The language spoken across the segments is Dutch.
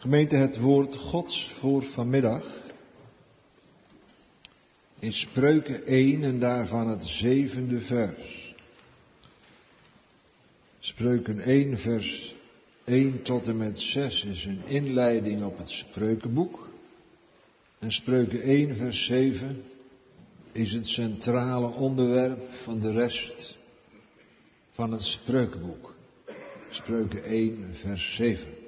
Gemeente, het woord Gods voor vanmiddag in Spreuken 1 en daarvan het zevende vers. Spreuken 1 vers 1 tot en met 6 is een inleiding op het Spreukenboek. En Spreuken 1 vers 7 is het centrale onderwerp van de rest van het Spreukenboek. Spreuken 1 vers 7.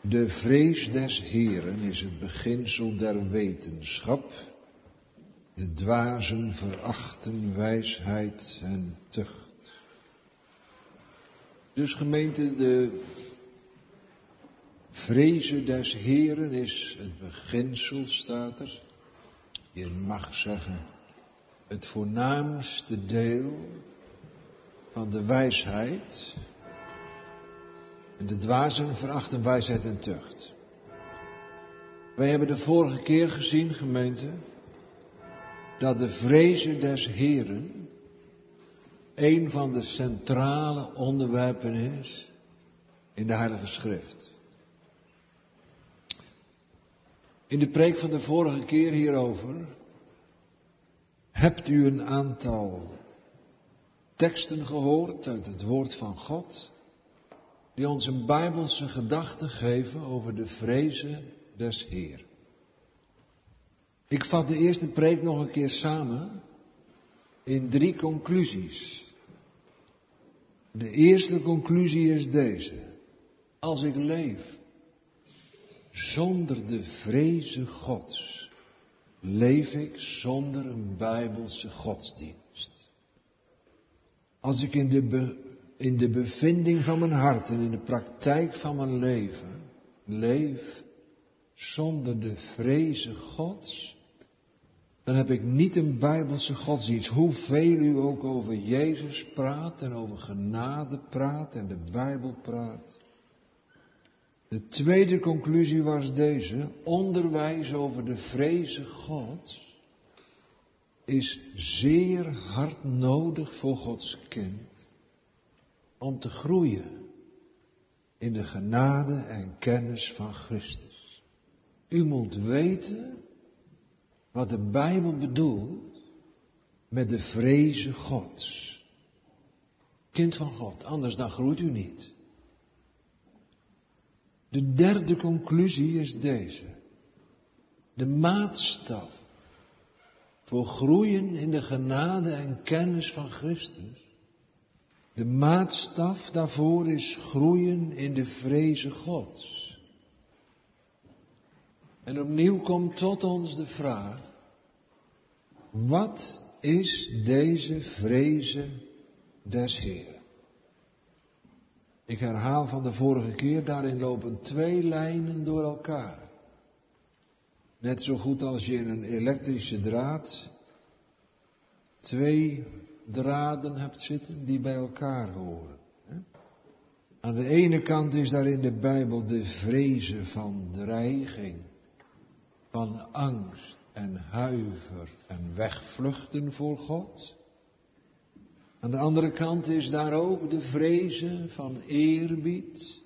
De vrees des Heren is het beginsel der wetenschap. De dwazen verachten wijsheid en tucht. Dus gemeente, de vrezen des Heren is het beginsel, staat er. Je mag zeggen, het voornaamste deel van de wijsheid de dwazen verachten wijsheid en tucht. Wij hebben de vorige keer gezien, gemeente, dat de vrezen des Heren een van de centrale onderwerpen is in de Heilige Schrift. In de preek van de vorige keer hierover hebt u een aantal teksten gehoord uit het woord van God die ons een bijbelse gedachte geven over de vrezen des Heer. Ik vat de eerste preek nog een keer samen in drie conclusies. De eerste conclusie is deze. Als ik leef zonder de vrezen Gods, leef ik zonder een bijbelse godsdienst. Als ik in de in de bevinding van mijn hart en in de praktijk van mijn leven leef zonder de vrezen Gods, dan heb ik niet een bijbelse godsdienst. Hoeveel u ook over Jezus praat en over genade praat en de Bijbel praat. De tweede conclusie was deze. Onderwijs over de vrezen Gods is zeer hard nodig voor Gods kind om te groeien in de genade en kennis van Christus. U moet weten wat de Bijbel bedoelt met de vrezen Gods. Kind van God, anders dan groeit u niet. De derde conclusie is deze. De maatstaf voor groeien in de genade en kennis van Christus de maatstaf daarvoor is groeien in de vrezen Gods. En opnieuw komt tot ons de vraag, wat is deze vrezen des Heeren? Ik herhaal van de vorige keer, daarin lopen twee lijnen door elkaar. Net zo goed als je in een elektrische draad twee draden hebt zitten die bij elkaar horen. Aan de ene kant is daar in de Bijbel de vrezen van dreiging, van angst en huiver en wegvluchten voor God. Aan de andere kant is daar ook de vrezen van eerbied,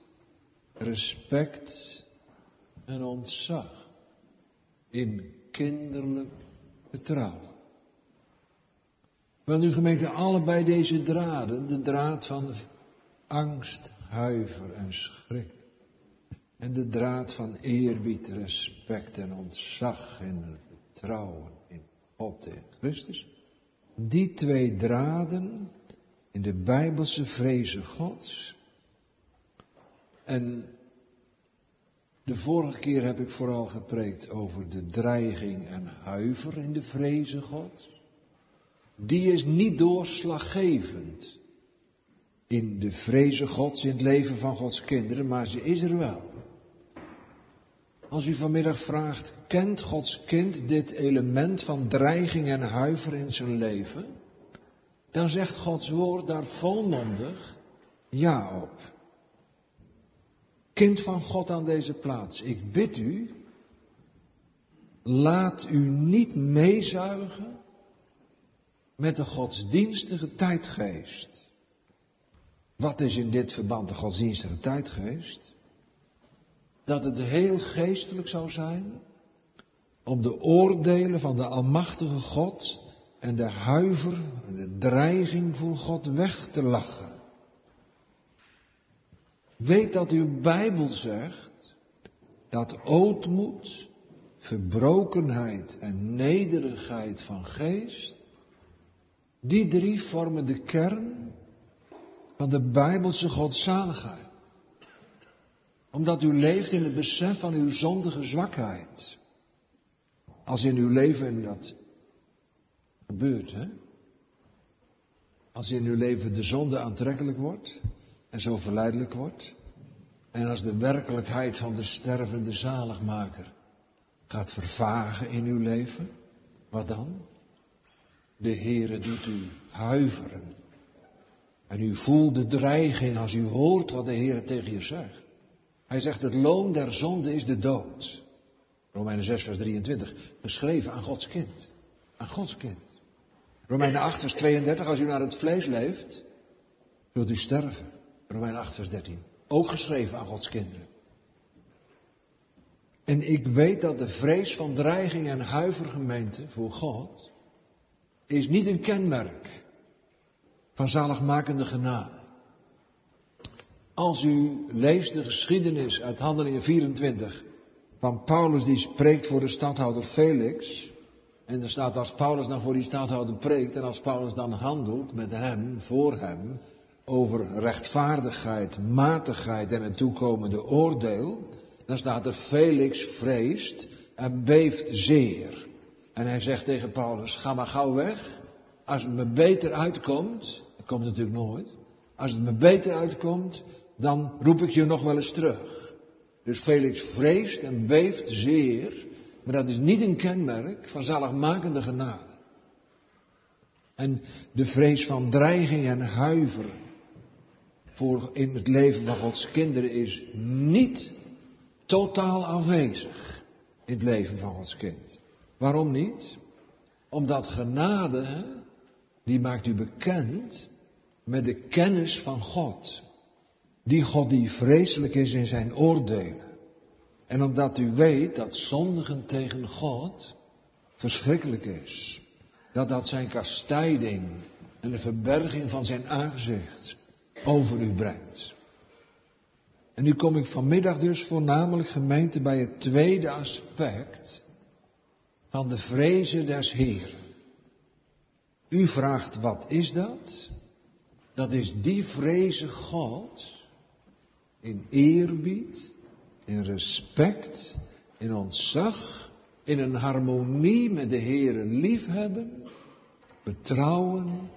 respect en ontzag in kinderlijk vertrouwen. Wel nu gemeente, allebei deze draden, de draad van angst, huiver en schrik. En de draad van eerbied, respect en ontzag en vertrouwen in God en Christus. Die twee draden in de bijbelse vrezen Gods. En de vorige keer heb ik vooral gepreekt over de dreiging en huiver in de vrezen Gods die is niet doorslaggevend in de vrezen Gods, in het leven van Gods kinderen, maar ze is er wel. Als u vanmiddag vraagt, kent Gods kind dit element van dreiging en huiver in zijn leven? Dan zegt Gods woord daar volmondig ja op. Kind van God aan deze plaats, ik bid u, laat u niet meezuigen met de godsdienstige tijdgeest. Wat is in dit verband de godsdienstige tijdgeest? dat het heel geestelijk zou zijn om de oordelen van de Almachtige God en de huiver en de dreiging voor God weg te lachen. Weet dat uw Bijbel zegt dat ootmoed, verbrokenheid en nederigheid van geest, die drie vormen de kern van de Bijbelse godzaligheid. Omdat u leeft in het besef van uw zondige zwakheid. Als in uw leven dat gebeurt, hè? Als in uw leven de zonde aantrekkelijk wordt en zo verleidelijk wordt. En als de werkelijkheid van de stervende zaligmaker gaat vervagen in uw leven, wat dan? De Heere doet u huiveren. En u voelt de dreiging als u hoort wat de Heere tegen je zegt. Hij zegt, het loon der zonde is de dood. Romeinen 6, vers 23. Geschreven aan Gods kind. Aan Gods kind. Romeinen 8, vers 32. Als u naar het vlees leeft, zult u sterven. Romeinen 8, vers 13. Ook geschreven aan Gods kinderen. En ik weet dat de vrees van dreiging en huivergemeente voor God is niet een kenmerk van zaligmakende genade. Als u leest de geschiedenis uit Handelingen 24 van Paulus die spreekt voor de stadhouder Felix. En er staat als Paulus dan voor die stadhouder preekt en als Paulus dan handelt met hem, voor hem, over rechtvaardigheid, matigheid en het toekomende oordeel, dan staat er Felix vreest en beeft zeer. En hij zegt tegen Paulus, ga maar gauw weg. Als het me beter uitkomt, dat komt natuurlijk nooit. Als het me beter uitkomt, dan roep ik je nog wel eens terug. Dus Felix vreest en beeft zeer, maar dat is niet een kenmerk van zaligmakende genade. En de vrees van dreiging en huiver voor in het leven van Gods kinderen is niet totaal aanwezig in het leven van Gods kind. Waarom niet? Omdat genade, die maakt u bekend met de kennis van God. Die God die vreselijk is in zijn oordelen. En omdat u weet dat zondigen tegen God verschrikkelijk is. Dat dat zijn kastijding en de verberging van zijn aangezicht over u brengt. En nu kom ik vanmiddag dus voornamelijk gemeente bij het tweede aspect van de vrezen des Heeren. U vraagt wat is dat? Dat is die vrezen God in eerbied, in respect, in ontzag, in een harmonie met de Heere liefhebben, betrouwen,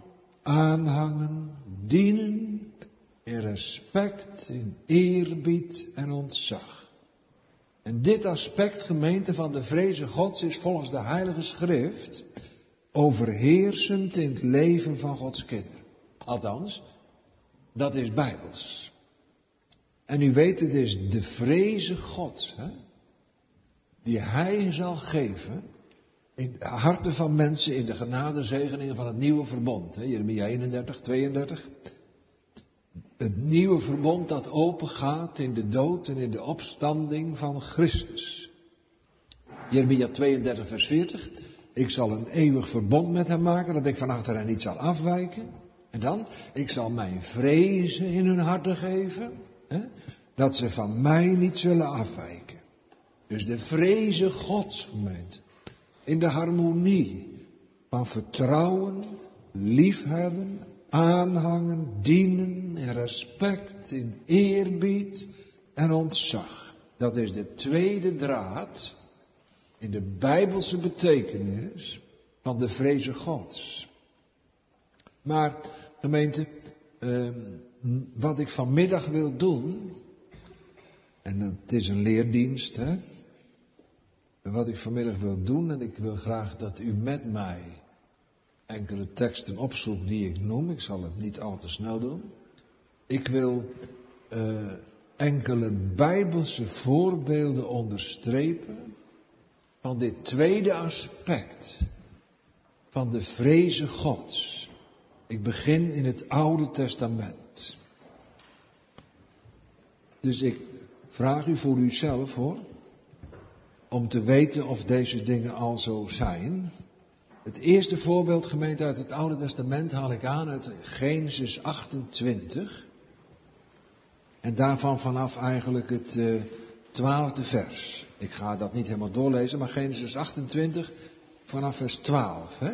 aanhangen, dienen, in respect, in eerbied en ontzag. En dit aspect, gemeente van de vreze Gods, is volgens de Heilige Schrift overheersend in het leven van Gods kinderen. Althans, dat is bijbels. En u weet, het is de vreze God hè, die Hij zal geven in de harten van mensen in de genadezegeningen van het nieuwe verbond. Hè, Jeremia 31, 32. Het nieuwe verbond dat open gaat in de dood en in de opstanding van Christus. Jeremia 32, vers 40. Ik zal een eeuwig verbond met hem maken, dat ik van achteren niet zal afwijken. En dan, ik zal mijn vrezen in hun harten geven. Hè, dat ze van mij niet zullen afwijken. Dus de vrezen Gods gemeente. In de harmonie van vertrouwen, liefhebben, aanhangen, dienen, in respect, in eerbied en ontzag. Dat is de tweede draad in de bijbelse betekenis van de vrezen Gods. Maar gemeente, eh, wat ik vanmiddag wil doen, en het is een leerdienst, hè. Wat ik vanmiddag wil doen, en ik wil graag dat u met mij enkele teksten opzoekt die ik noem. Ik zal het niet al te snel doen. Ik wil uh, enkele bijbelse voorbeelden onderstrepen van dit tweede aspect van de vreze Gods. Ik begin in het Oude Testament. Dus ik vraag u voor uzelf hoor, om te weten of deze dingen al zo zijn. Het eerste voorbeeld gemeente uit het Oude Testament haal ik aan uit Genesis 28. En daarvan vanaf eigenlijk het uh, twaalfde vers. Ik ga dat niet helemaal doorlezen, maar Genesis 28 vanaf vers 12. Hè?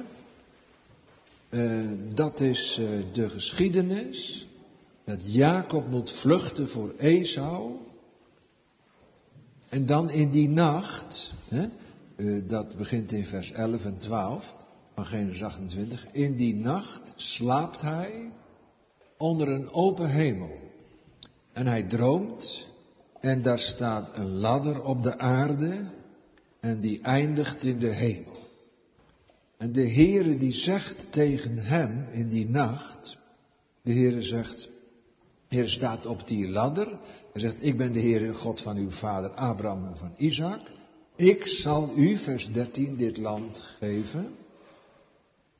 Uh, dat is uh, de geschiedenis dat Jacob moet vluchten voor Esau. En dan in die nacht, hè, uh, dat begint in vers 11 en 12 van Genesis 28, in die nacht slaapt hij onder een open hemel. En hij droomt en daar staat een ladder op de aarde en die eindigt in de hemel. En de Heere die zegt tegen hem in die nacht, de Heere zegt, Heer staat op die ladder. Hij zegt, ik ben de Heere God van uw vader Abraham en van Isaac. Ik zal u, vers 13, dit land geven.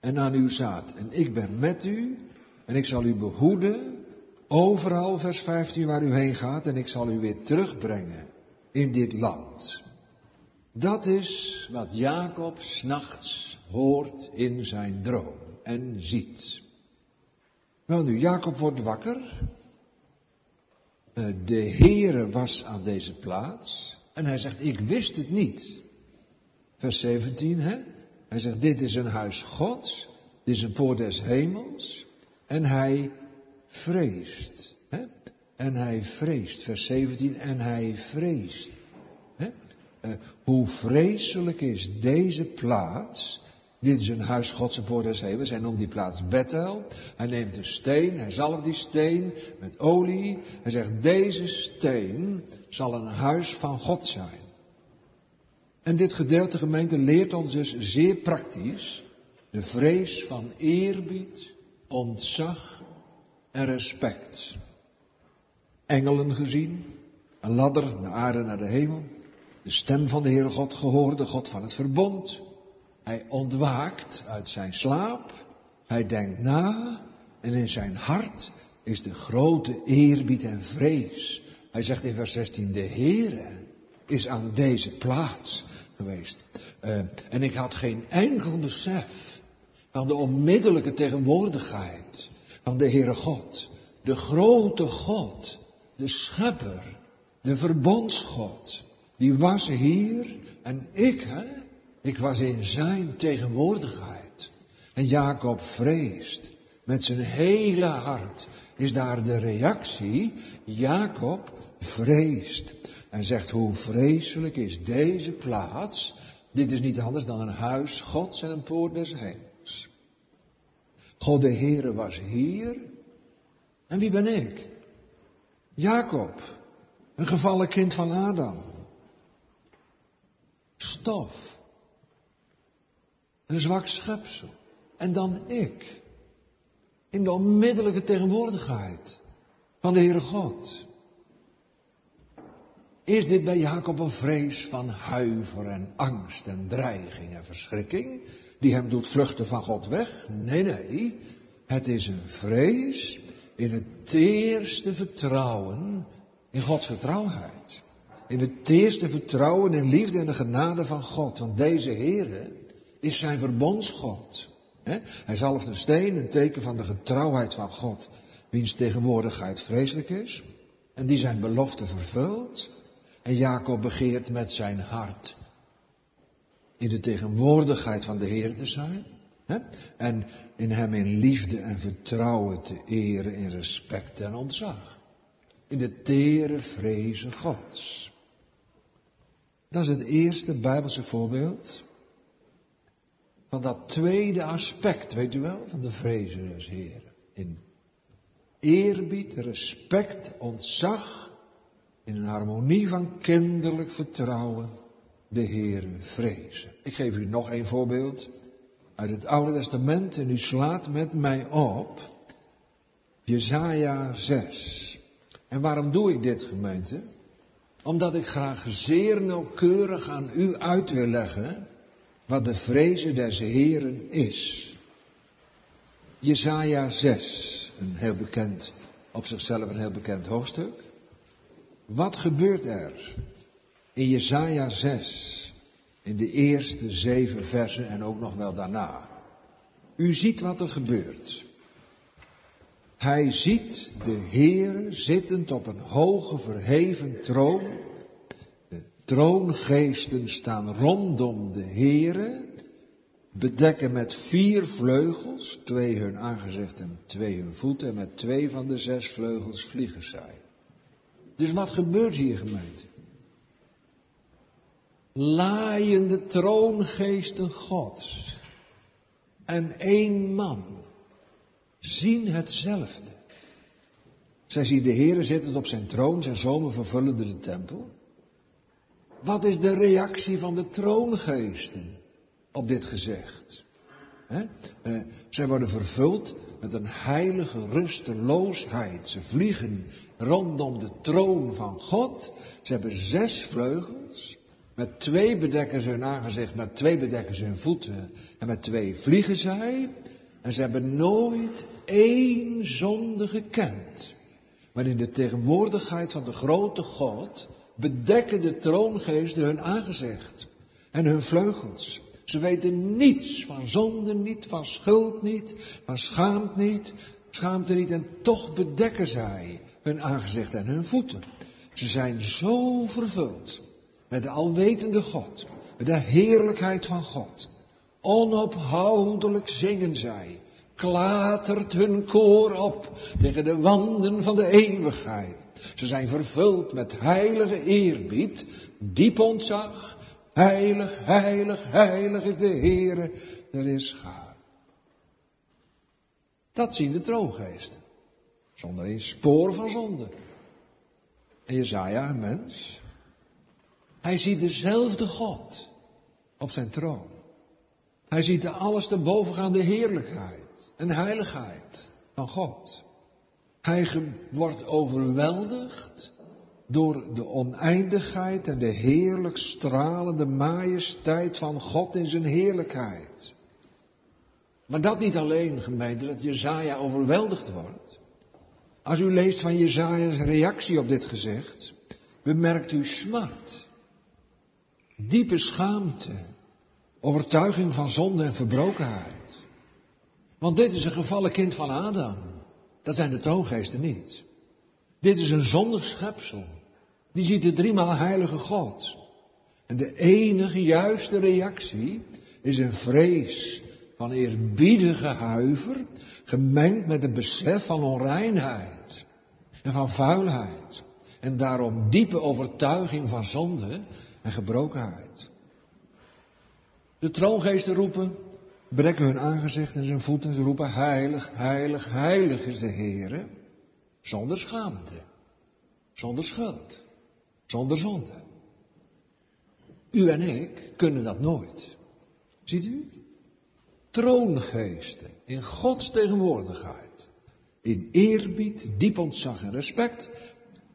En aan uw zaad. En ik ben met u. En ik zal u behoeden. Overal, vers 15, waar u heen gaat. En ik zal u weer terugbrengen in dit land. Dat is wat Jacob s'nachts hoort in zijn droom en ziet. Wel nu, Jacob wordt wakker. Eh, de Heere was aan deze plaats. En hij zegt, ik wist het niet. Vers 17, hè? Hij zegt, dit is een huis Gods. Dit is een poort des hemels. En hij vreest. Hè? En hij vreest. Vers 17, en hij vreest. Hè? Uh, hoe vreselijk is deze plaats dit is een huis Gods voor des hemels. Hij noemt die plaats Bethel. Hij neemt een steen, hij zalft die steen met olie. Hij zegt, deze steen zal een huis van God zijn. En dit gedeelte gemeente leert ons dus zeer praktisch de vrees van eerbied, ontzag en respect. Engelen gezien, een ladder de aarde naar de hemel, de stem van de Heere God gehoord, de God van het verbond, hij ontwaakt uit zijn slaap. Hij denkt na. En in zijn hart is de grote eerbied en vrees. Hij zegt in vers 16, de Heere is aan deze plaats Uh, en ik had geen enkel besef van de onmiddellijke tegenwoordigheid van de Heere God. De grote God, de schepper, de verbondsgod. Die was hier en ik, hè, ik was in zijn tegenwoordigheid. En Jacob vreest. Met zijn hele hart is daar de reactie. Jacob vreest. En zegt hoe vreselijk is deze plaats. Dit is niet anders dan een huis Gods en een poort des hemels. God de Heere was hier. En wie ben ik? Jacob. Een gevallen kind van Adam. Stof. Een zwak schepsel. En dan ik. In de onmiddellijke tegenwoordigheid van de Heere God. Is dit bij Jacob een vrees van huiver en angst en dreiging en verschrikking, die hem doet vluchten van God weg? Nee, nee. Het is een vrees in het teerste vertrouwen in Gods getrouwheid. In het teerste vertrouwen in liefde en de genade van God. Want deze Heere, is zijn verbondsgod. Hij zalft een steen, een teken van de getrouwheid van God, wiens tegenwoordigheid vreselijk is, en die zijn belofte vervult. En Jacob begeert met zijn hart in de tegenwoordigheid van de Heer te zijn. En in hem in liefde en vertrouwen te eren, in respect en ontzag. In de tere vrezen Gods. Dat is het eerste Bijbelse voorbeeld van dat tweede aspect, weet u wel, van de vrezen des. In eerbied, respect, ontzag, in een harmonie van kinderlijk vertrouwen, de Heren vrezen. Ik geef u nog een voorbeeld uit het Oude Testament en u slaat met mij op Jezaja 6. En waarom doe ik dit, gemeente? Omdat ik graag zeer nauwkeurig aan u uit wil leggen wat de vrezen des Heren is. Jesaja 6, een heel bekend, op zichzelf een heel bekend hoofdstuk. Wat gebeurt er in Jesaja 6, in de eerste zeven versen en ook nog wel daarna? U ziet wat er gebeurt. Hij ziet de Heer zittend op een hoge verheven troon. De troongeesten staan rondom de Heere, bedekken met vier vleugels, twee hun aangezicht en twee hun voeten, en met twee van de zes vleugels vliegen zij. Dus wat gebeurt hier, gemeente? Laaiende troongeesten Gods en één man zien hetzelfde. Zij zien de Heer zitten op zijn troon, zijn zomer vervullende de tempel. Wat is de reactie van de troongeesten op dit gezegd? He? Uh, zij worden vervuld met een heilige rusteloosheid. Ze vliegen rondom de troon van God. Ze hebben zes vleugels. Met twee bedekken ze hun aangezicht, met twee bedekken ze hun voeten. En met twee vliegen zij. En ze hebben nooit één zonde gekend. Maar in de tegenwoordigheid van de grote God bedekken de troongeesten hun aangezicht en hun vleugels. Ze weten niets van zonde niet, van schuld niet, van schaamte niet, schaamte niet en toch bedekken zij hun aangezicht en hun voeten. Ze zijn zo vervuld met de alwetende God, met de heerlijkheid van God. Onophoudelijk zingen zij, klatert hun koor op tegen de wanden van de eeuwigheid. Ze zijn vervuld met heilige eerbied, diep ontzag. Heilig, heilig, heilig is de Heere, er is gaar. Dat zien de troongeesten. Zonder een spoor van zonde. En Jezaja, een mens. Hij ziet dezelfde God op zijn troon. Hij ziet de alles te bovengaande heerlijkheid en heiligheid van God. Hij wordt overweldigd door de oneindigheid en de heerlijk stralende majesteit van God in zijn heerlijkheid. Maar dat niet alleen, gemeente, dat Jezaja overweldigd wordt. Als u leest van Jezaja's reactie op dit gezegd, bemerkt u smart, diepe schaamte, overtuiging van zonde en verbrokenheid. Want dit is een gevallen kind van Adam. Dat zijn de troongeesten niet. Dit is een zondig schepsel. Die ziet de driemaal heilige God. En de enige juiste reactie is een vrees van eerbiedige huiver, gemengd met een besef van onreinheid en van vuilheid. En daarom diepe overtuiging van zonde en gebrokenheid. De troongeesten roepen, brekken hun aangezicht en zijn voeten. Ze roepen heilig, heilig, heilig is de Heere. Zonder schaamte. Zonder schuld. Zonder zonde. U en ik kunnen dat nooit. Ziet u? Troongeesten in Gods tegenwoordigheid. In eerbied, diep ontzag en respect.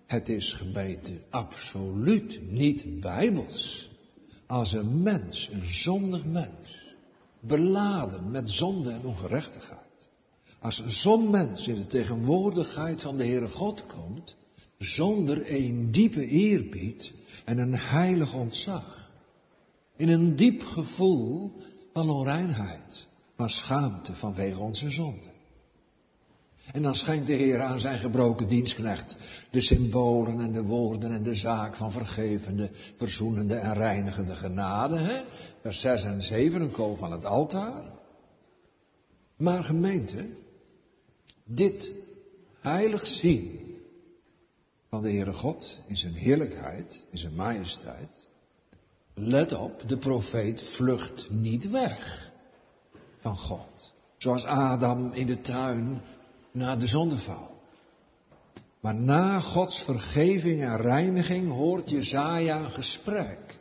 Het is gebeten absoluut niet bijbels. Als een mens, een zondig mens, beladen met zonde en ongerechtigheid. Als zo'n mens in de tegenwoordigheid van de Heere God komt, zonder een diepe eerbied en een heilig ontzag. In een diep gevoel van onreinheid, van schaamte vanwege onze zonde. En dan schenkt de Heer aan zijn gebroken dienstknecht de symbolen en de woorden en de zaak van vergevende, verzoenende en reinigende genade. Hè? Vers 6 en 7, een kool van het altaar. Maar gemeente, dit heilig zien van de Heere God in zijn heerlijkheid, in zijn majesteit. Let op, de profeet vlucht niet weg van God. Zoals Adam in de tuin na de zondeval. Maar na Gods vergeving en reiniging hoort Jezaja een gesprek.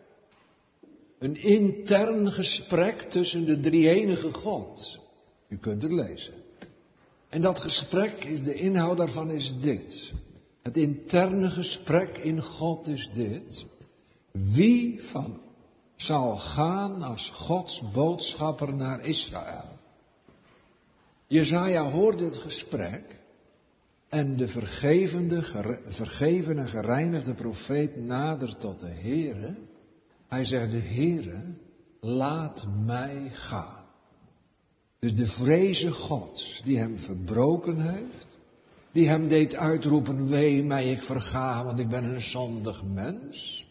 Een intern gesprek tussen de drie-enige God. U kunt het lezen. En dat gesprek, de inhoud daarvan is dit. Het interne gesprek in God is dit. Wie van zal gaan als Gods boodschapper naar Israël? Jezaja hoort dit gesprek En de vergevende, vergeven en gereinigde profeet nadert tot de Heere. Hij zegt, de Heere, laat mij gaan. Dus de vreze Gods die hem verbroken heeft, die hem deed uitroepen, wee mij, ik verga, want ik ben een zondig mens.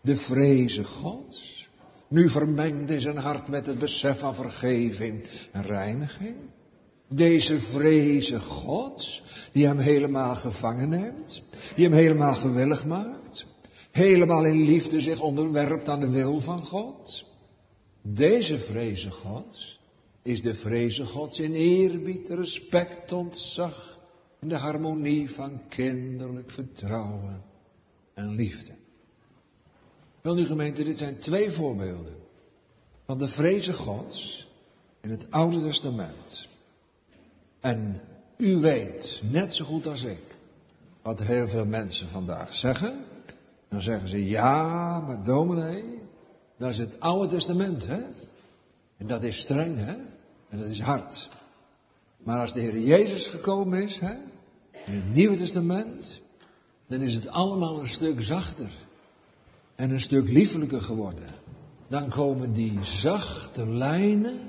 De vreze Gods, nu vermengd zijn hart met het besef van vergeving en reiniging. Deze vreze Gods, die hem helemaal gevangen neemt, die hem helemaal gewillig maakt, helemaal in liefde zich onderwerpt aan de wil van God. Deze vreze Gods is de vreze Gods in eerbied, respect, ontzag en de harmonie van kinderlijk vertrouwen en liefde. Wel nu gemeente, dit zijn twee voorbeelden van de vreze Gods in het Oude Testament. En u weet, net zo goed als ik, wat heel veel mensen vandaag zeggen. Dan zeggen ze, ja, maar dominee, dat is het Oude Testament, hè? En dat is streng, hè? En dat is hard. Maar als de Heer Jezus gekomen is, hè? In het Nieuwe Testament, dan is het allemaal een stuk zachter. En een stuk liefelijker geworden. Dan komen die zachte lijnen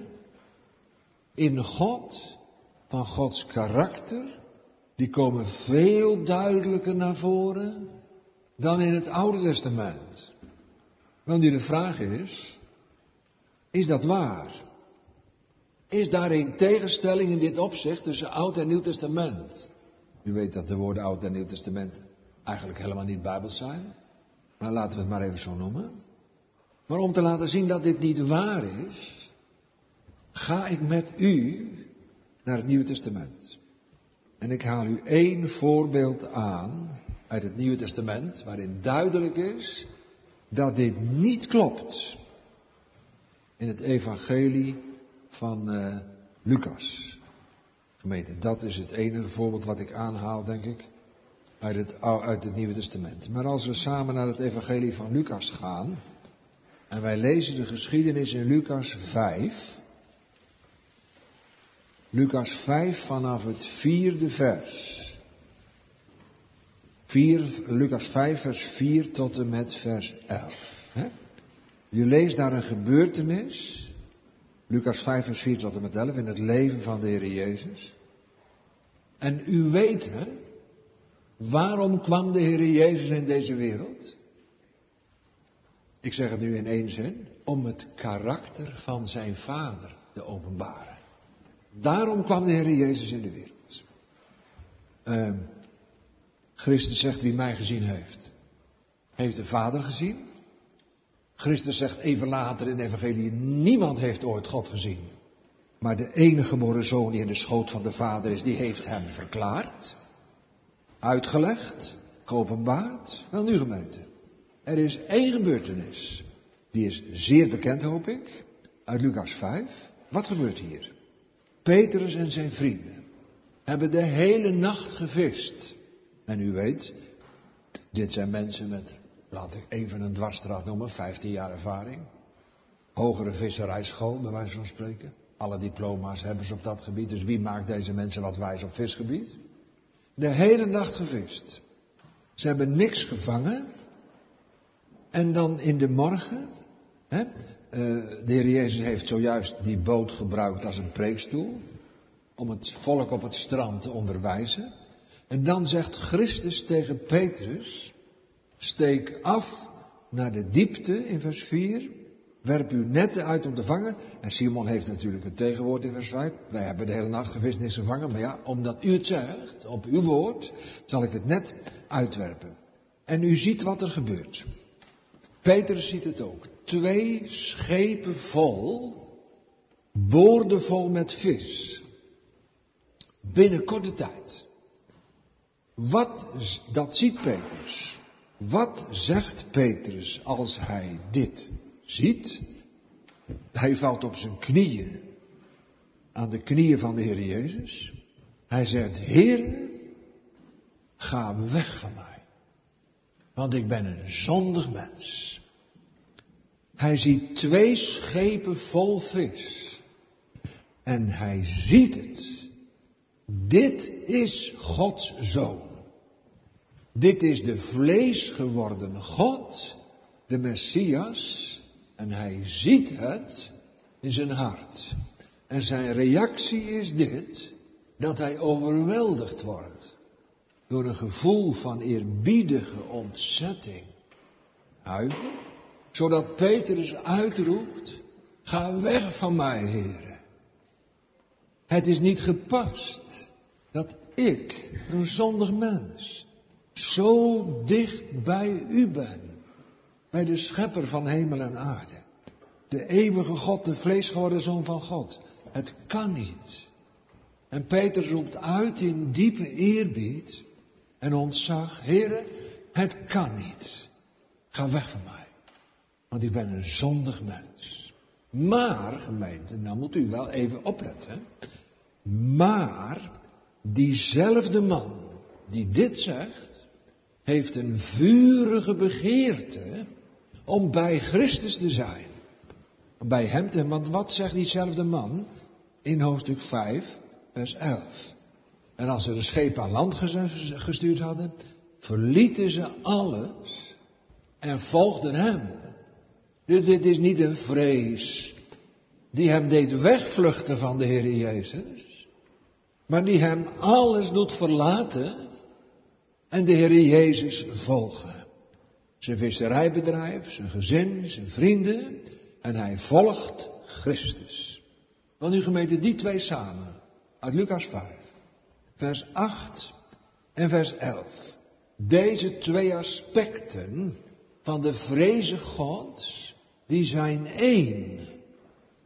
in God van Gods karakter, die komen veel duidelijker naar voren dan in het Oude Testament. Want nu de vraag is, is dat waar? Is daar een tegenstelling in dit opzicht tussen Oud en Nieuw Testament? U weet dat de woorden Oud en Nieuw Testament eigenlijk helemaal niet bijbels zijn. Maar laten we het maar even zo noemen. Maar om te laten zien dat dit niet waar is, ga ik met u naar het Nieuwe Testament. En ik haal u één voorbeeld aan uit het Nieuwe Testament, waarin duidelijk is dat dit niet klopt. In het Evangelie van uh, Lucas. Dat is het enige voorbeeld wat ik aanhaal, denk ik, uit het, uit het Nieuwe Testament. Maar als we samen naar het Evangelie van Lucas gaan, en wij lezen de geschiedenis in Lucas 5, Lucas 5 vanaf het vierde vers. 4, Lucas 5 vers 4 tot en met vers 11. Hè? Je leest daar een gebeurtenis. Lucas 5 vers 4 tot en met 11 in het leven van de Heer Jezus. En u weet hè, waarom kwam de Heer Jezus in deze wereld? Ik zeg het nu in één zin. Om het karakter van zijn vader te openbaren. Daarom kwam de Heer Jezus in de wereld. Uh, Christus zegt wie mij gezien heeft, heeft de Vader gezien. Christus zegt even later in de Evangelie, niemand heeft ooit God gezien. Maar de enige geboren zoon die in de schoot van de Vader is, die heeft hem verklaard, uitgelegd, geopenbaard. Wel nu gemeente, er is één gebeurtenis, die is zeer bekend hoop ik, uit Lucas 5. Wat gebeurt hier? Petrus en zijn vrienden hebben de hele nacht gevist. En u weet, dit zijn mensen met, laat ik even een dwarsstraat noemen, 15 jaar ervaring. Hogere visserijschool, bij wijze van spreken. Alle diploma's hebben ze op dat gebied, dus wie maakt deze mensen wat wijs op visgebied? De hele nacht gevist. Ze hebben niks gevangen. En dan in de morgen, hè, eh, de Heer Jezus heeft zojuist die boot gebruikt als een preekstoel. Om het volk op het strand te onderwijzen. En dan zegt Christus tegen Petrus. Steek af naar de diepte in vers 4. Werp uw netten uit om te vangen. En Simon heeft natuurlijk het tegenwoord in vers 5. Wij hebben de hele nacht gevist niks gevangen. Maar ja, omdat u het zegt, op uw woord, zal ik het net uitwerpen. En u ziet wat er gebeurt. Petrus ziet het ook twee schepen vol, boordevol met vis. Binnen korte tijd. Wat, dat ziet Petrus. Wat zegt Petrus als hij dit ziet? Hij valt op zijn knieën. Aan de knieën van de Heer Jezus. Hij zegt, Heer, ga weg van mij. Want ik ben een zondig mens. Hij ziet twee schepen vol vis. En hij ziet het. Dit is Gods zoon. Dit is de vlees geworden God, de Messias, en hij ziet het in zijn hart. En zijn reactie is dit, dat hij overweldigd wordt door een gevoel van eerbiedige ontzetting. Huiver, zodat Petrus uitroept, ga weg van mij, heren. Het is niet gepast dat ik, een zondig mens, zo dicht bij u ben, bij de schepper van hemel en aarde. De eeuwige God, de vlees geworden zoon van God. Het kan niet. En Peter roept uit in diepe eerbied en ontzag, heren, het kan niet. Ga weg van mij. Want ik ben een zondig mens. Maar, gemeente, nou moet u wel even opletten. Maar, diezelfde man die dit zegt, heeft een vurige begeerte om bij Christus te zijn. Bij hem te, want wat zegt diezelfde man in hoofdstuk 5, vers 11? En als ze de schepen aan land gestuurd hadden, verlieten ze alles en volgden hem. Dit, dit is niet een vrees die hem deed wegvluchten van de Heer Jezus, maar die hem alles doet verlaten en de Heer Jezus volgen. Zijn visserijbedrijf, zijn gezin, zijn vrienden en hij volgt Christus. Want nu gemeente die twee samen uit Lucas 5, vers 8 en vers 11. Deze twee aspecten van de vreze Gods, die zijn één.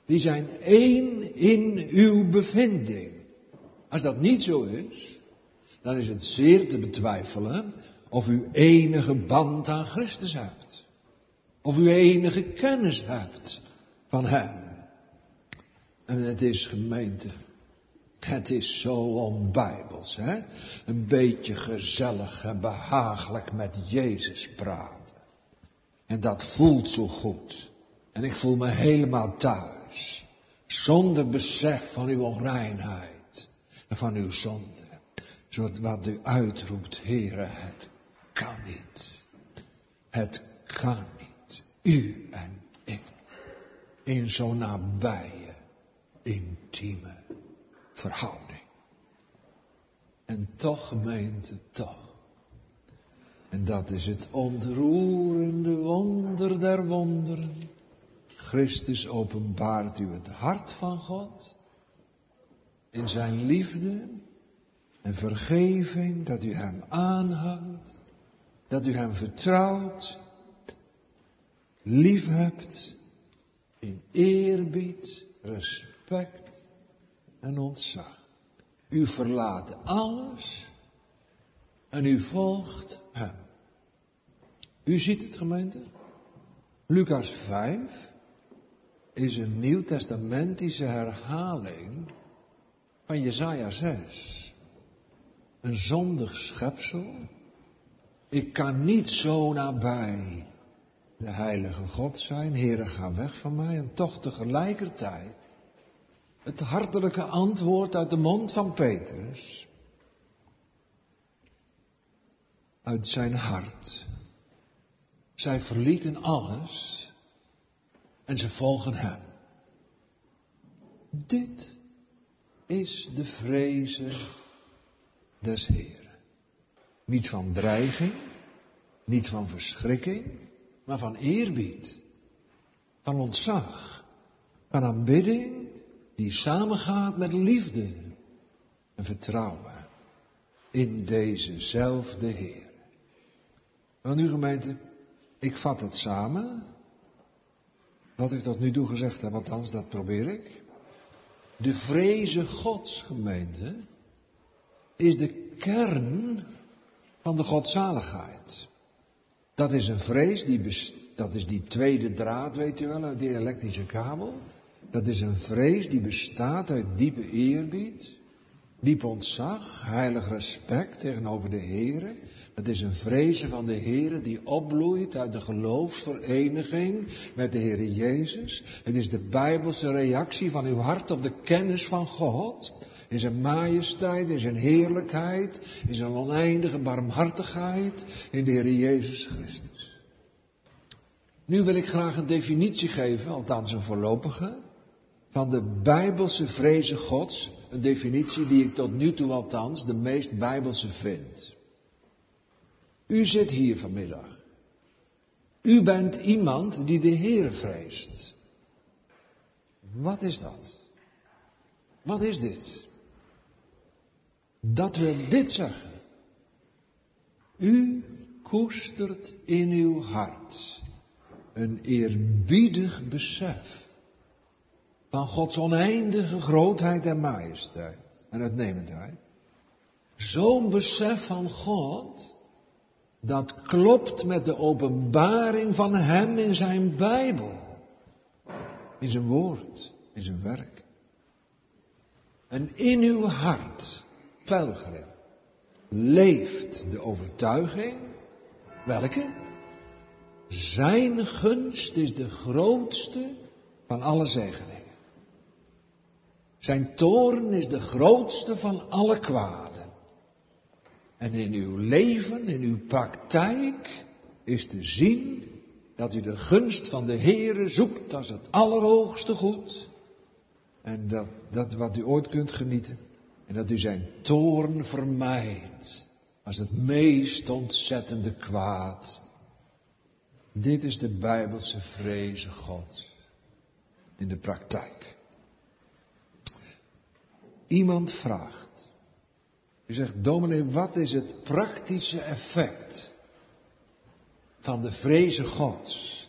Die zijn één in uw bevinding. Als dat niet zo is, dan is het zeer te betwijfelen of u enige band aan Christus hebt. Of u enige kennis hebt van Hem. En het is gemeente. Het is zo onbijbels, hè? Een beetje gezellig en behagelijk met Jezus praten. En dat voelt zo goed. En ik voel me helemaal thuis. Zonder besef van uw onreinheid en van uw zonde. Zodat wat u uitroept, Heere, het kan niet. Het kan niet. U en ik. In zo'n nabije, intieme verhouding. En toch, gemeente, toch. En dat is het ontroerende wonder der wonderen. Christus openbaart u het hart van God. In zijn liefde en vergeving dat u hem aanhangt dat u hem vertrouwt, lief hebt, in eerbied, respect en ontzag. U verlaat alles en u volgt hem. U ziet het gemeente? Lucas 5 is een nieuwtestamentische herhaling van Jesaja 6. Een zondig schepsel ik kan niet zo nabij de heilige God zijn. Heere, ga weg van mij. En toch tegelijkertijd het hartelijke antwoord uit de mond van Petrus. Uit zijn hart. Zij verlieten alles en ze volgen hem. Dit is de vrezen des Heeren. Niet van dreiging, niet van verschrikking, maar van eerbied, van ontzag, van aanbidding die samengaat met liefde en vertrouwen in dezezelfde Heer. Nou nu gemeente, ik vat het samen. Wat ik tot nu toe gezegd heb, althans dat probeer ik. De vreze Gods gemeente is de kern van de godzaligheid. Dat is een vrees, die dat is die tweede draad, weet u wel, uit die elektrische kabel. Dat is een vrees die bestaat uit diepe eerbied, diep ontzag, heilig respect tegenover de Heer. Dat is een vrezen van de Heer die opbloeit uit de geloofsvereniging met de Heer Jezus. Het is de Bijbelse reactie van uw hart op de kennis van God. In zijn majesteit, in zijn heerlijkheid, in zijn oneindige barmhartigheid, in de Heer Jezus Christus. Nu wil ik graag een definitie geven, althans een voorlopige, van de bijbelse vrezen Gods. Een definitie die ik tot nu toe althans de meest bijbelse vind. U zit hier vanmiddag. U bent iemand die de Heer vreest. Wat is dat? Wat is dit? Dat we dit zeggen. U koestert in uw hart een eerbiedig besef van Gods oneindige grootheid en majesteit en uitnemendheid. Zo'n besef van God, dat klopt met de openbaring van Hem in Zijn Bijbel, in Zijn woord, in Zijn werk. En in uw hart, pelgrim, leeft de overtuiging, welke? Zijn gunst is de grootste van alle zegeningen. Zijn toren is de grootste van alle kwaden. En in uw leven, in uw praktijk, is te zien dat u de gunst van de Heere zoekt als het allerhoogste goed. En dat, dat wat u ooit kunt genieten. En dat u zijn toorn vermijdt als het meest ontzettende kwaad. Dit is de Bijbelse vreze God in de praktijk. Iemand vraagt. U zegt, dominee, wat is het praktische effect van de vreze Gods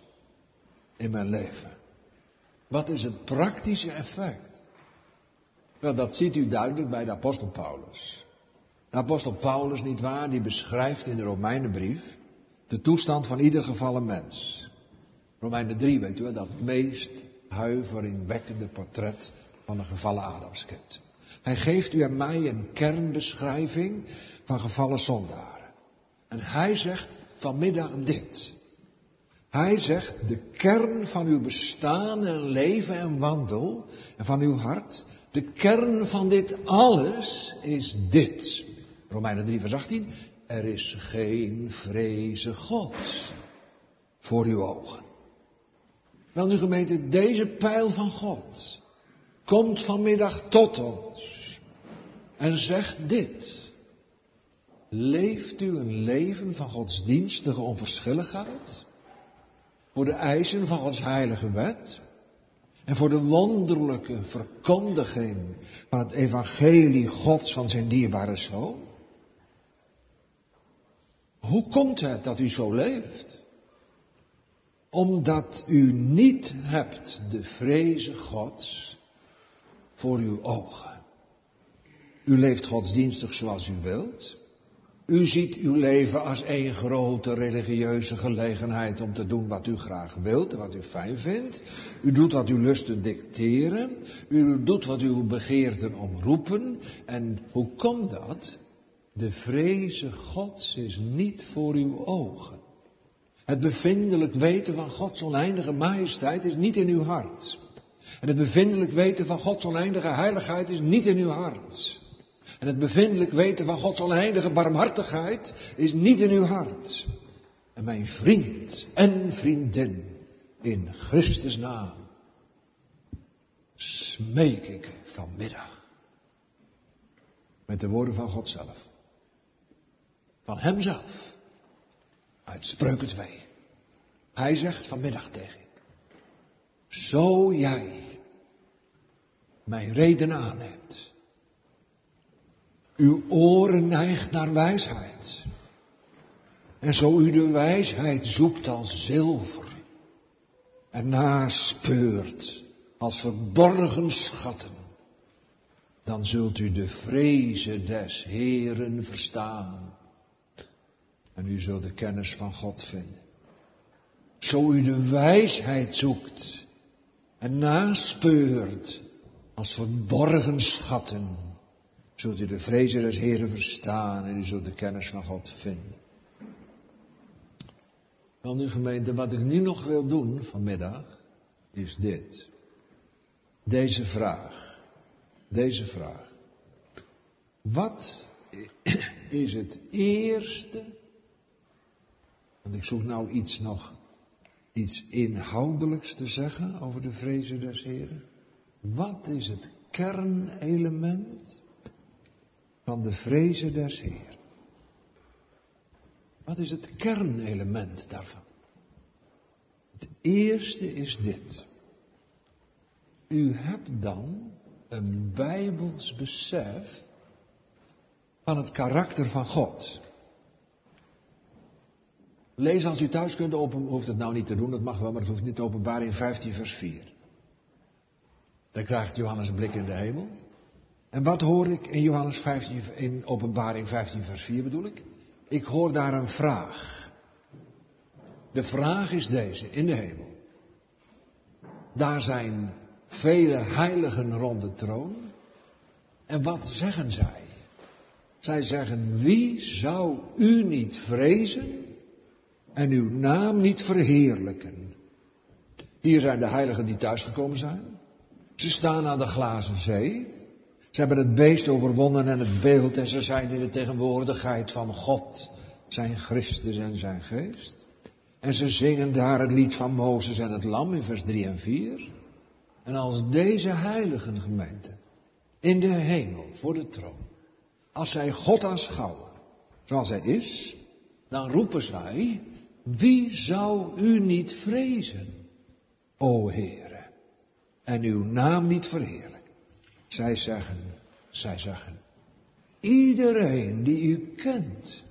in mijn leven? Wat is het praktische effect? Wel, dat ziet u duidelijk bij de apostel Paulus. De apostel Paulus, niet waar, die beschrijft in de Romeinenbrief de toestand van ieder gevallen mens. Romeinen 3, weet u, dat meest huiveringwekkende portret van een gevallen Adamskind. Hij geeft u en mij een kernbeschrijving van gevallen zondaren. En hij zegt vanmiddag dit. Hij zegt, de kern van uw bestaan en leven en wandel en van uw hart, de kern van dit alles is dit. Romeinen 3 vers 18, er is geen vreze God voor uw ogen. Wel nu gemeente, deze pijl van God komt vanmiddag tot ons en zegt dit. Leeft u een leven van godsdienstige onverschilligheid? Voor de eisen van Gods heilige wet? En voor de wonderlijke verkondiging van het evangelie Gods van zijn dierbare zoon? Hoe komt het dat u zo leeft? Omdat u niet hebt de vreze Gods voor uw ogen. U leeft godsdienstig zoals u wilt. U ziet uw leven als één grote religieuze gelegenheid om te doen wat u graag wilt en wat u fijn vindt. U doet wat uw lusten dicteren. U doet wat uw begeerten omroepen. En hoe komt dat? De vreze Gods is niet voor uw ogen. Het bevindelijk weten van Gods oneindige majesteit is niet in uw hart. En het bevindelijk weten van Gods oneindige heiligheid is niet in uw hart. En het bevindelijk weten van Gods oneindige barmhartigheid is niet in uw hart. En mijn vriend en vriendin in Christus naam smeek ik vanmiddag met de woorden van God zelf van hemzelf. Uit Spreuken 2. Hij zegt vanmiddag tegen. Zo jij mijn reden aanneemt. Uw oren neigt naar wijsheid. En zo u de wijsheid zoekt als zilver. En naspeurt als verborgen schatten. Dan zult u de vrezen des Heren verstaan en u zult de kennis van God vinden. Zo u de wijsheid zoekt en naspeurt als verborgen schatten, zult u de vrezen des Heren verstaan en u zult de kennis van God vinden. Wel nu gemeente, wat ik nu nog wil doen vanmiddag, is dit. Deze vraag. Deze vraag. Wat is het eerste, want ik zoek nou iets nog, iets inhoudelijks te zeggen over de vrezen des Heren. Wat is het kernelement van de vrezen des Heren? Wat is het kernelement daarvan? Het eerste is dit. U hebt dan een bijbels besef van het karakter van God. Lees als u thuis kunt, open, hoeft het nou niet te doen, dat mag wel, maar het hoeft niet openbaar in 15 vers 4. Dan krijgt Johannes een blik in de hemel. En wat hoor ik in Johannes 15, in openbaring 15 vers 4 bedoel ik? Ik hoor daar een vraag. De vraag is deze, in de hemel. Daar zijn vele heiligen rond de troon. En wat zeggen zij? Zij zeggen, wie zou u niet vrezen en uw naam niet verheerlijken? Hier zijn de heiligen die thuisgekomen zijn. Ze staan aan de glazen zee. Ze hebben het beest overwonnen en het beeld en ze zijn in de tegenwoordigheid van God, zijn Christus en zijn geest. En ze zingen daar het lied van Mozes en het lam in vers 3 en 4. En als deze heiligen gemeente in de hemel voor de troon, als zij God aanschouwen zoals hij is, dan roepen zij, wie zou u niet vrezen, o Heere, en uw naam niet verheerlijken? Zij zeggen, zij zeggen, iedereen die u kent,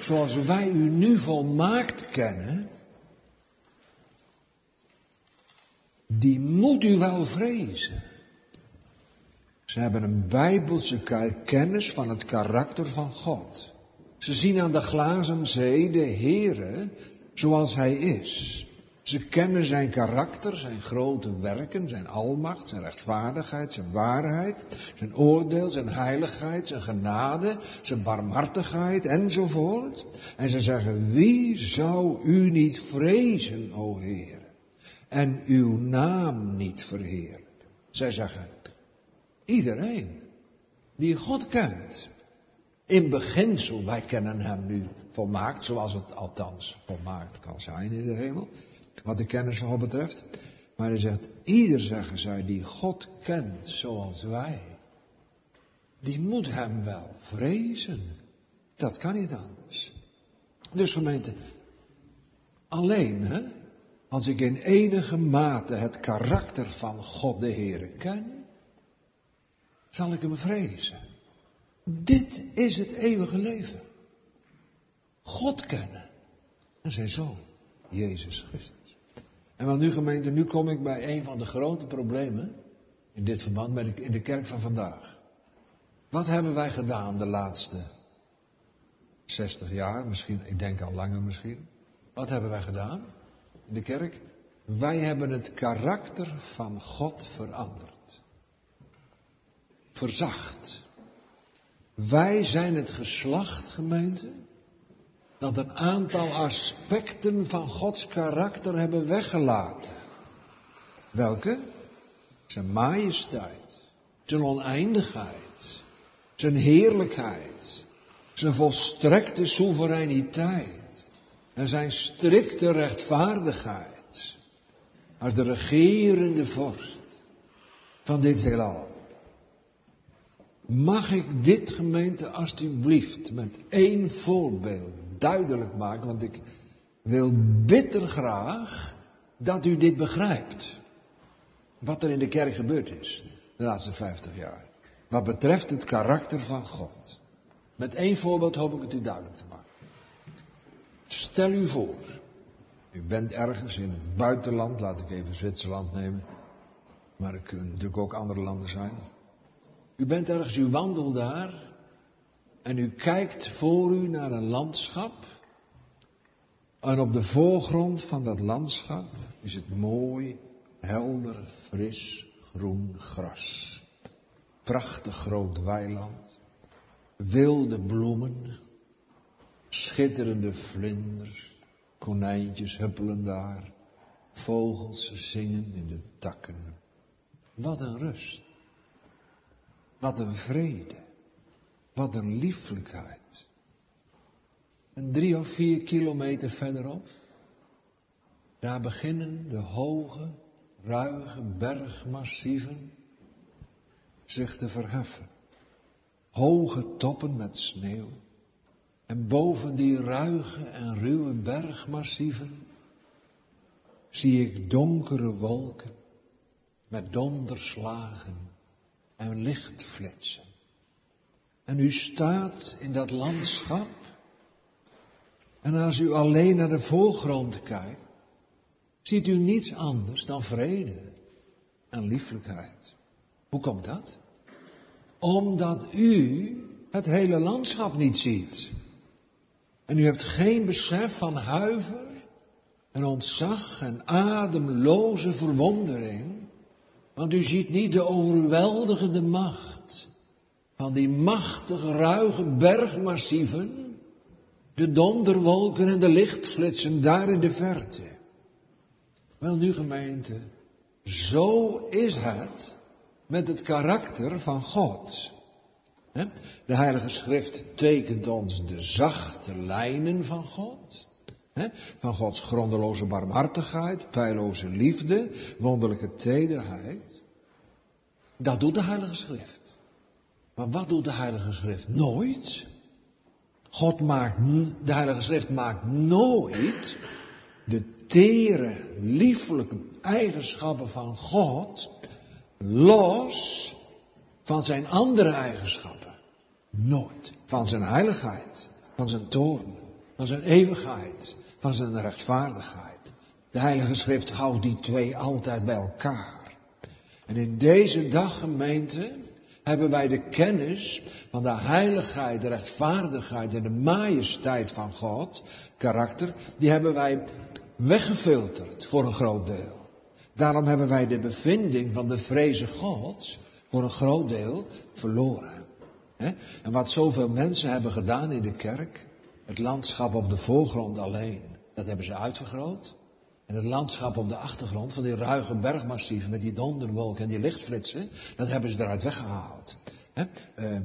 zoals wij u nu volmaakt kennen, die moet u wel vrezen. Ze hebben een bijbelse kennis van het karakter van God. Ze zien aan de glazen zee de Heere zoals Hij is. Ze kennen zijn karakter, zijn grote werken, zijn almacht, zijn rechtvaardigheid, zijn waarheid, zijn oordeel, zijn heiligheid, zijn genade, zijn barmhartigheid enzovoort. En ze zeggen, wie zou u niet vrezen, o Heer, en uw naam niet verheerlijken? Zij zeggen, iedereen die God kent, in beginsel, wij kennen hem nu volmaakt, zoals het althans volmaakt kan zijn in de hemel wat de kennis God betreft. Maar hij zegt, ieder, zeggen zij, die God kent zoals wij, die moet hem wel vrezen. Dat kan niet anders. Dus gemeente, alleen hè, als ik in enige mate het karakter van God de Heere ken, zal ik hem vrezen. Dit is het eeuwige leven. God kennen en zijn zoon, Jezus Christus. En wat nu gemeente, nu kom ik bij een van de grote problemen in dit verband met in de kerk van vandaag. Wat hebben wij gedaan de laatste 60 jaar, misschien, ik denk al langer misschien. Wat hebben wij gedaan in de kerk? Wij hebben het karakter van God veranderd. Verzacht. Wij zijn het geslacht, gemeente, dat een aantal aspecten van Gods karakter hebben weggelaten. Welke? Zijn majesteit, zijn oneindigheid, zijn heerlijkheid, zijn volstrekte soevereiniteit en zijn strikte rechtvaardigheid als de regerende vorst van dit heelal. Mag ik dit gemeente alstublieft met één voorbeeld duidelijk maken, want ik wil bitter graag dat u dit begrijpt. Wat er in de kerk gebeurd is de laatste vijftig jaar. Wat betreft het karakter van God. Met één voorbeeld hoop ik het u duidelijk te maken. Stel u voor, u bent ergens in het buitenland, laat ik even Zwitserland nemen, maar het kunnen natuurlijk ook andere landen zijn. U bent ergens, u wandelt daar en u kijkt voor u naar een landschap. En op de voorgrond van dat landschap is het mooi, helder, fris, groen gras. Prachtig groot weiland. Wilde bloemen. Schitterende vlinders. Konijntjes huppelen daar. Vogels zingen in de takken. Wat een rust. Wat een vrede. Wat een lieflijkheid. En drie of vier kilometer verderop, daar beginnen de hoge, ruige bergmassieven zich te verheffen. Hoge toppen met sneeuw. En boven die ruige en ruwe bergmassieven zie ik donkere wolken met donderslagen en lichtflitsen. En u staat in dat landschap en als u alleen naar de voorgrond kijkt, ziet u niets anders dan vrede en lieflijkheid. Hoe komt dat? Omdat u het hele landschap niet ziet. En u hebt geen besef van huiver en ontzag en ademloze verwondering. Want u ziet niet de overweldigende macht van die machtige, ruige bergmassieven, de donderwolken en de lichtflitsen daar in de verte. Wel nu gemeente, zo is het met het karakter van God. De Heilige Schrift tekent ons de zachte lijnen van God. Van Gods grondeloze barmhartigheid, pijloze liefde, wonderlijke tederheid. Dat doet de Heilige Schrift. Maar wat doet de Heilige Schrift? Nooit. God maakt, de Heilige Schrift maakt nooit de tere, lieflijke eigenschappen van God los van zijn andere eigenschappen. Nooit. Van zijn heiligheid, van zijn toorn, van zijn eeuwigheid, van zijn rechtvaardigheid. De Heilige Schrift houdt die twee altijd bij elkaar. En in deze dag, gemeente, hebben wij de kennis van de heiligheid, de rechtvaardigheid en de majesteit van God, karakter, die hebben wij weggefilterd voor een groot deel. Daarom hebben wij de bevinding van de vreze Gods voor een groot deel verloren. En wat zoveel mensen hebben gedaan in de kerk, het landschap op de voorgrond alleen, dat hebben ze uitvergroot. En het landschap op de achtergrond van die ruige bergmassieven met die donderwolken en die lichtflitsen, dat hebben ze eruit weggehaald. Uh,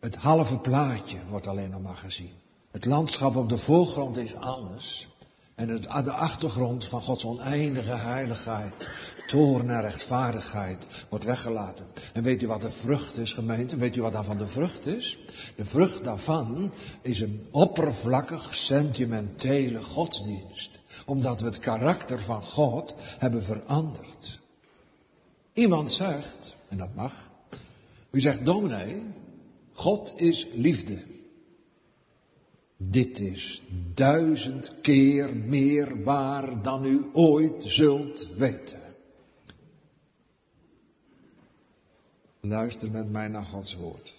het halve plaatje wordt alleen nog maar gezien. Het landschap op de voorgrond is alles. En het, de achtergrond van Gods oneindige heiligheid, toorn en rechtvaardigheid wordt weggelaten. En weet u wat de vrucht is, gemeente? Weet u wat daarvan de vrucht is? De vrucht daarvan is een oppervlakkig, sentimentele godsdienst. Omdat we het karakter van God hebben veranderd. Iemand zegt, en dat mag, u zegt dominee, God is liefde. Dit is duizend keer meer waar dan u ooit zult weten. Luister met mij naar Gods woord.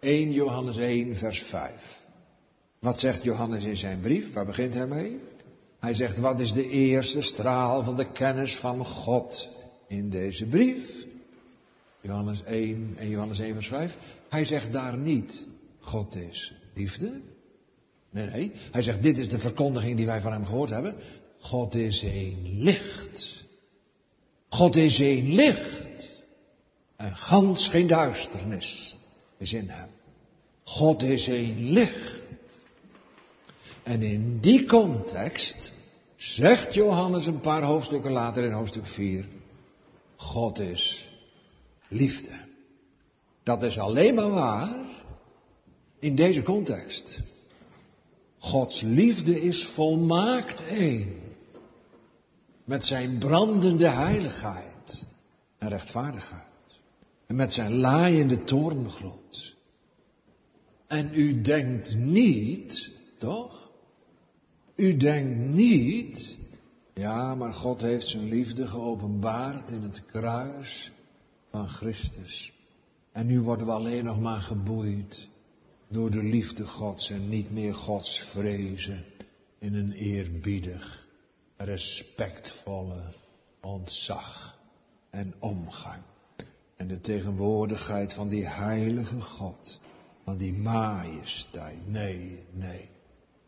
1 Johannes 1, vers 5. Wat zegt Johannes in zijn brief? Waar begint hij mee? Hij zegt, wat is de eerste straal van de kennis van God in deze brief? Johannes 1 en Johannes 1, vers 5. Hij zegt daar niet, God is liefde. Nee, nee. Hij zegt, dit is de verkondiging die wij van hem gehoord hebben. God is een licht. God is een licht. En gans geen duisternis is in hem. God is een licht. En in die context zegt Johannes een paar hoofdstukken later in hoofdstuk 4, God is liefde. Dat is alleen maar waar in deze context. Gods liefde is volmaakt één met zijn brandende heiligheid en rechtvaardigheid. En met zijn laaiende toorngloed. En u denkt niet, toch? U denkt niet, ja, maar God heeft zijn liefde geopenbaard in het kruis van Christus. En nu worden we alleen nog maar geboeid door de liefde Gods en niet meer Gods vrezen in een eerbiedig, respectvolle ontzag en omgang. En de tegenwoordigheid van die heilige God, van die majesteit. Nee, nee.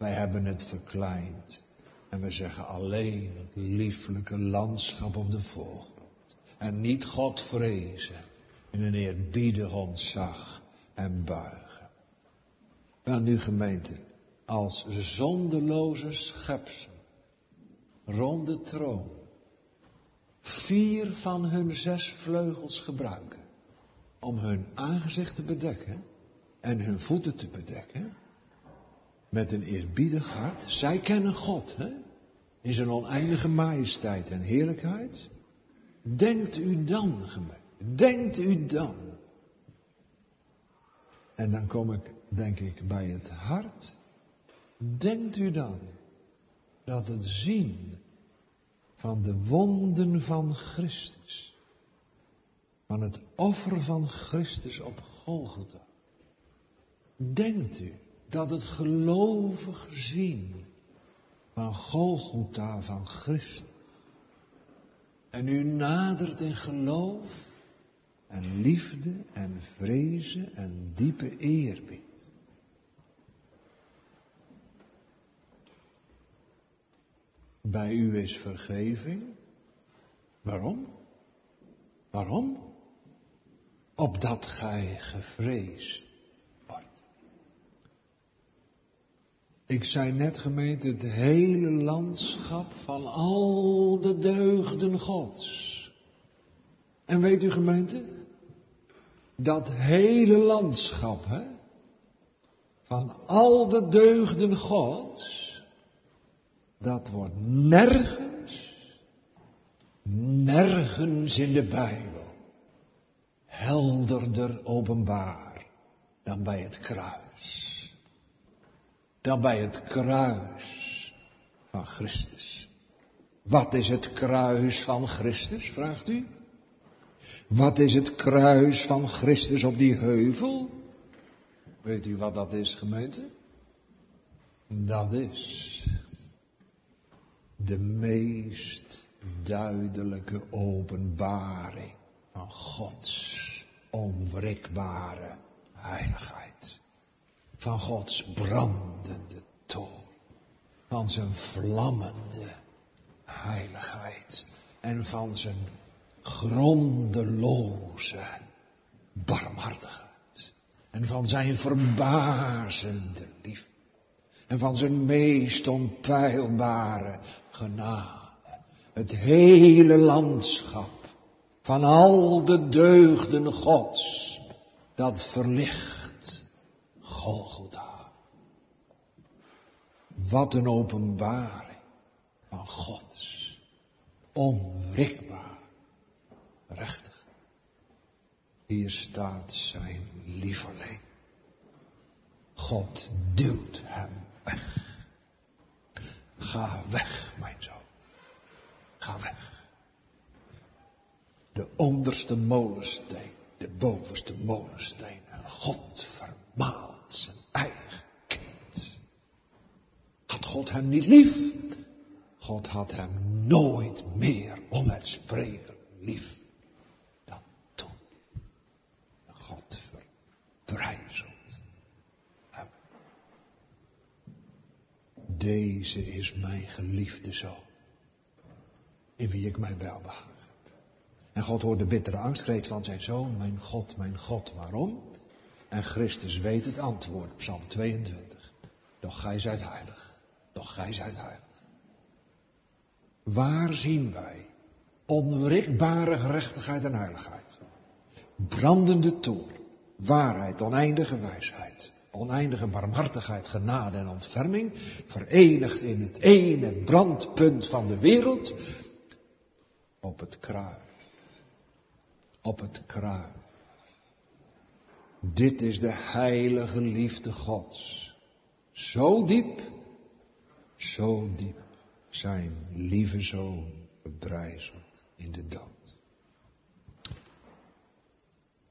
Wij hebben het verkleind. En we zeggen alleen het lieflijke landschap op de voorgrond. En niet God vrezen. In een eerbiedig ontzag en buigen. Aan nu gemeente, als zondeloze schepsel, rond de troon, vier van hun zes vleugels gebruiken om hun aangezicht te bedekken en hun voeten te bedekken, met een eerbiedig hart. Zij kennen God, hè? In zijn oneindige majesteit en heerlijkheid. Denkt u dan, gemeente. Denkt u dan. En dan kom ik, denk ik, bij het hart. Denkt u dan dat het zien van de wonden van Christus, van het offer van Christus op Golgotha, denkt u dat het gelovig zien van Golgotha van Christus en u nadert in geloof en liefde en vrezen en diepe eerbied. Bij u is vergeving. Waarom? Waarom? Opdat gij gevreesd Ik zei net gemeente, het hele landschap van al de deugden Gods. En weet u gemeente, dat hele landschap, hè, van al de deugden Gods, dat wordt nergens, nergens in de Bijbel helderder openbaar dan bij het kruis. Dan bij het kruis van Christus. Wat is het kruis van Christus, vraagt u? Wat is het kruis van Christus op die heuvel? Weet u wat dat is, gemeente? Dat is de meest duidelijke openbaring van Gods onwrikbare heiligheid. Van Gods brandende toon. Van zijn vlammende heiligheid. En van zijn grondeloze barmhartigheid. En van zijn verbazende liefde. En van zijn meest onpeilbare genade. Het hele landschap van al de deugden Gods, dat verlicht Golgotha. Wat een openbaring van Gods onwrikbaar rechtig. Hier staat zijn lieverling. God duwt hem weg. Ga weg, mijn zoon. Ga weg. De onderste molensteen, de bovenste molensteen. En God vermaalt zijn eigen kind. Had God hem niet lief? God had hem nooit meer om het spreken lief dan toen. God verbrijzelt hem. Deze is mijn geliefde zoon, in wie ik mijn welbehagen. En God hoort de bittere angstkreet van zijn zoon, mijn God, mijn God, waarom? En Christus weet het antwoord, Psalm 22. Doch gij zijt heilig, doch zijt heilig. Waar zien wij onwrikbare gerechtigheid en heiligheid? Brandende toorn, waarheid, oneindige wijsheid, oneindige barmhartigheid, genade en ontferming, verenigd in het ene brandpunt van de wereld, op het kruis. Op het kruis. Dit is de heilige liefde Gods. Zo diep, zo diep zijn lieve zoon verbrijzeld in de dood.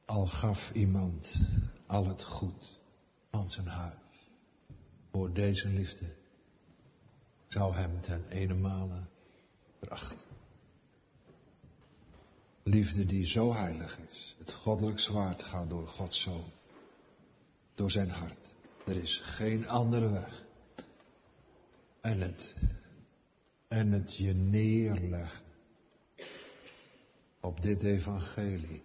Al gaf iemand al het goed van zijn huis voor deze liefde, zou hem ten ene verachten. Liefde die zo heilig is. Het goddelijk zwaard gaat door Gods zoon. Door zijn hart. Er is geen andere weg. En het, en het je neerleggen op dit evangelie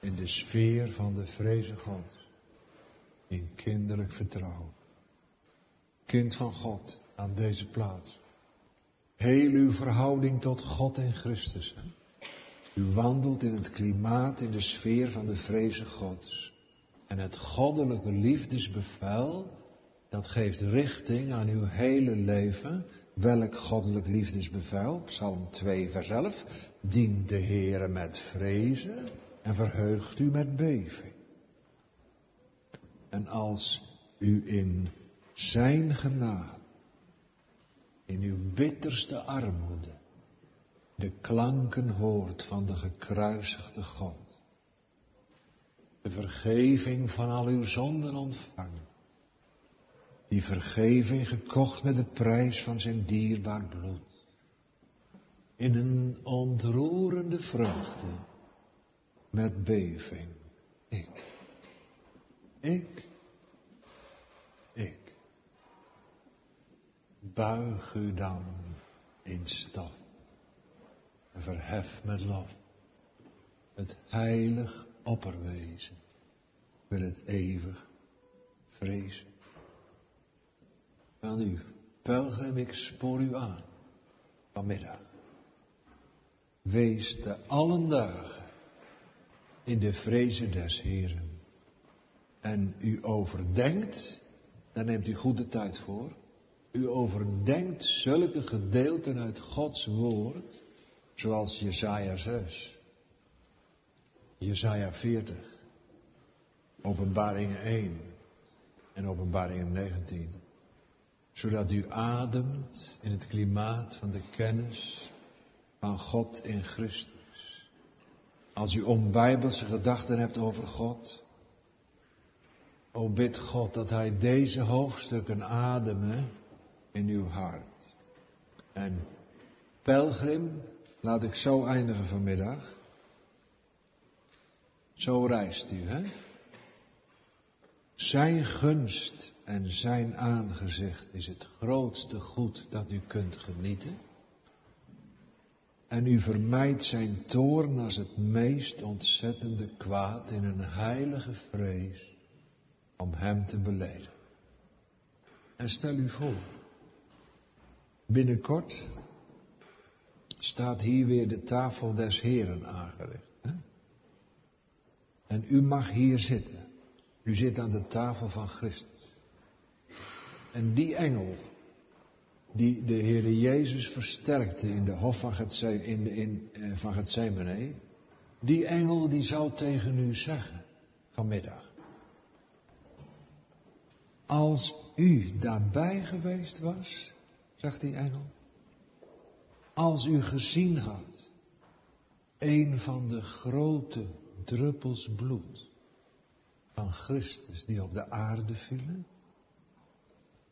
in de sfeer van de vreze God. In kinderlijk vertrouwen. Kind van God aan deze plaats. Heel uw verhouding tot God en Christus. U wandelt in het klimaat, in de sfeer van de vreze Gods. En het goddelijke liefdesbevel, dat geeft richting aan uw hele leven. Welk goddelijk liefdesbevel? Psalm 2, vers 11. Dient de Heere met vrezen en verheugt u met beving. En als u in zijn genade, in uw bitterste armoede, de klanken hoort van de gekruisigde God, de vergeving van al uw zonden ontvangen, die vergeving gekocht met de prijs van zijn dierbaar bloed, in een ontroerende vreugde, met beving, ik, ik, ik, buig u dan in stap en verhef met lof. Het heilig opperwezen wil het eeuwig vrezen. Aan u, pelgrim, ik spoor u aan vanmiddag. Wees te allen dagen in de vrezen des Heren. En u overdenkt, daar neemt u goede tijd voor, u overdenkt zulke gedeelten uit Gods woord, zoals Jesaja 6, Jesaja 40, Openbaring 1 en Openbaring 19. Zodat u ademt in het klimaat van de kennis van God in Christus. Als u onbijbelse gedachten hebt over God, o bid God dat Hij deze hoofdstukken ademen in uw hart. En pelgrim, laat ik zo eindigen vanmiddag. Zo reist u, hè? Zijn gunst en zijn aangezicht is het grootste goed dat u kunt genieten. En u vermijdt zijn toorn als het meest ontzettende kwaad in een heilige vrees om hem te beleden. En stel u voor, binnenkort staat hier weer de tafel des Heren aangericht. Hè? En u mag hier zitten. U zit aan de tafel van Christus. En die engel, die de Heere Jezus versterkte in de hof van Gethsemane, in, eh, van die engel die zou tegen u zeggen vanmiddag. Als u daarbij geweest was, zegt die engel, als u gezien had een van de grote druppels bloed van Christus die op de aarde vielen,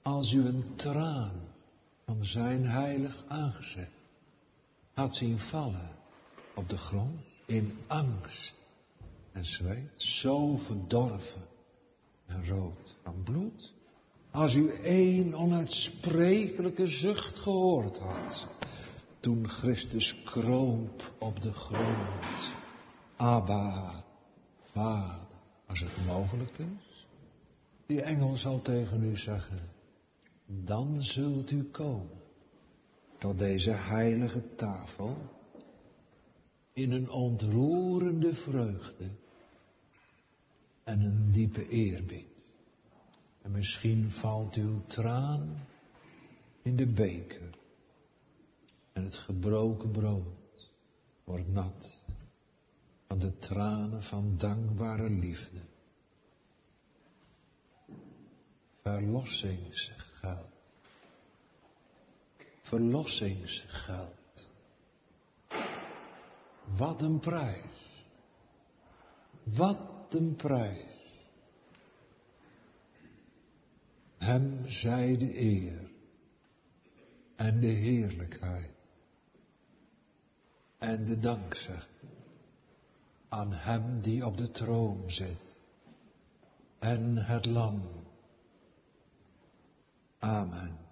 als u een traan van zijn heilig aangezicht had zien vallen op de grond in angst en zweet, zo verdorven en rood van bloed, als u één onuitsprekelijke zucht gehoord had, toen Christus kroop op de grond. Abba, Vader, als het mogelijk is. Die engel zal tegen u zeggen, dan zult u komen tot deze heilige tafel in een ontroerende vreugde en een diepe eerbied. En misschien valt uw traan in de beker en het gebroken brood wordt nat van de tranen van dankbare liefde. Verlossingsgeld. Verlossingsgeld. Wat een prijs. Wat een prijs. Hem zij de eer en de heerlijkheid en de dankzegging aan Hem die op de troon zit en het lam. Amen.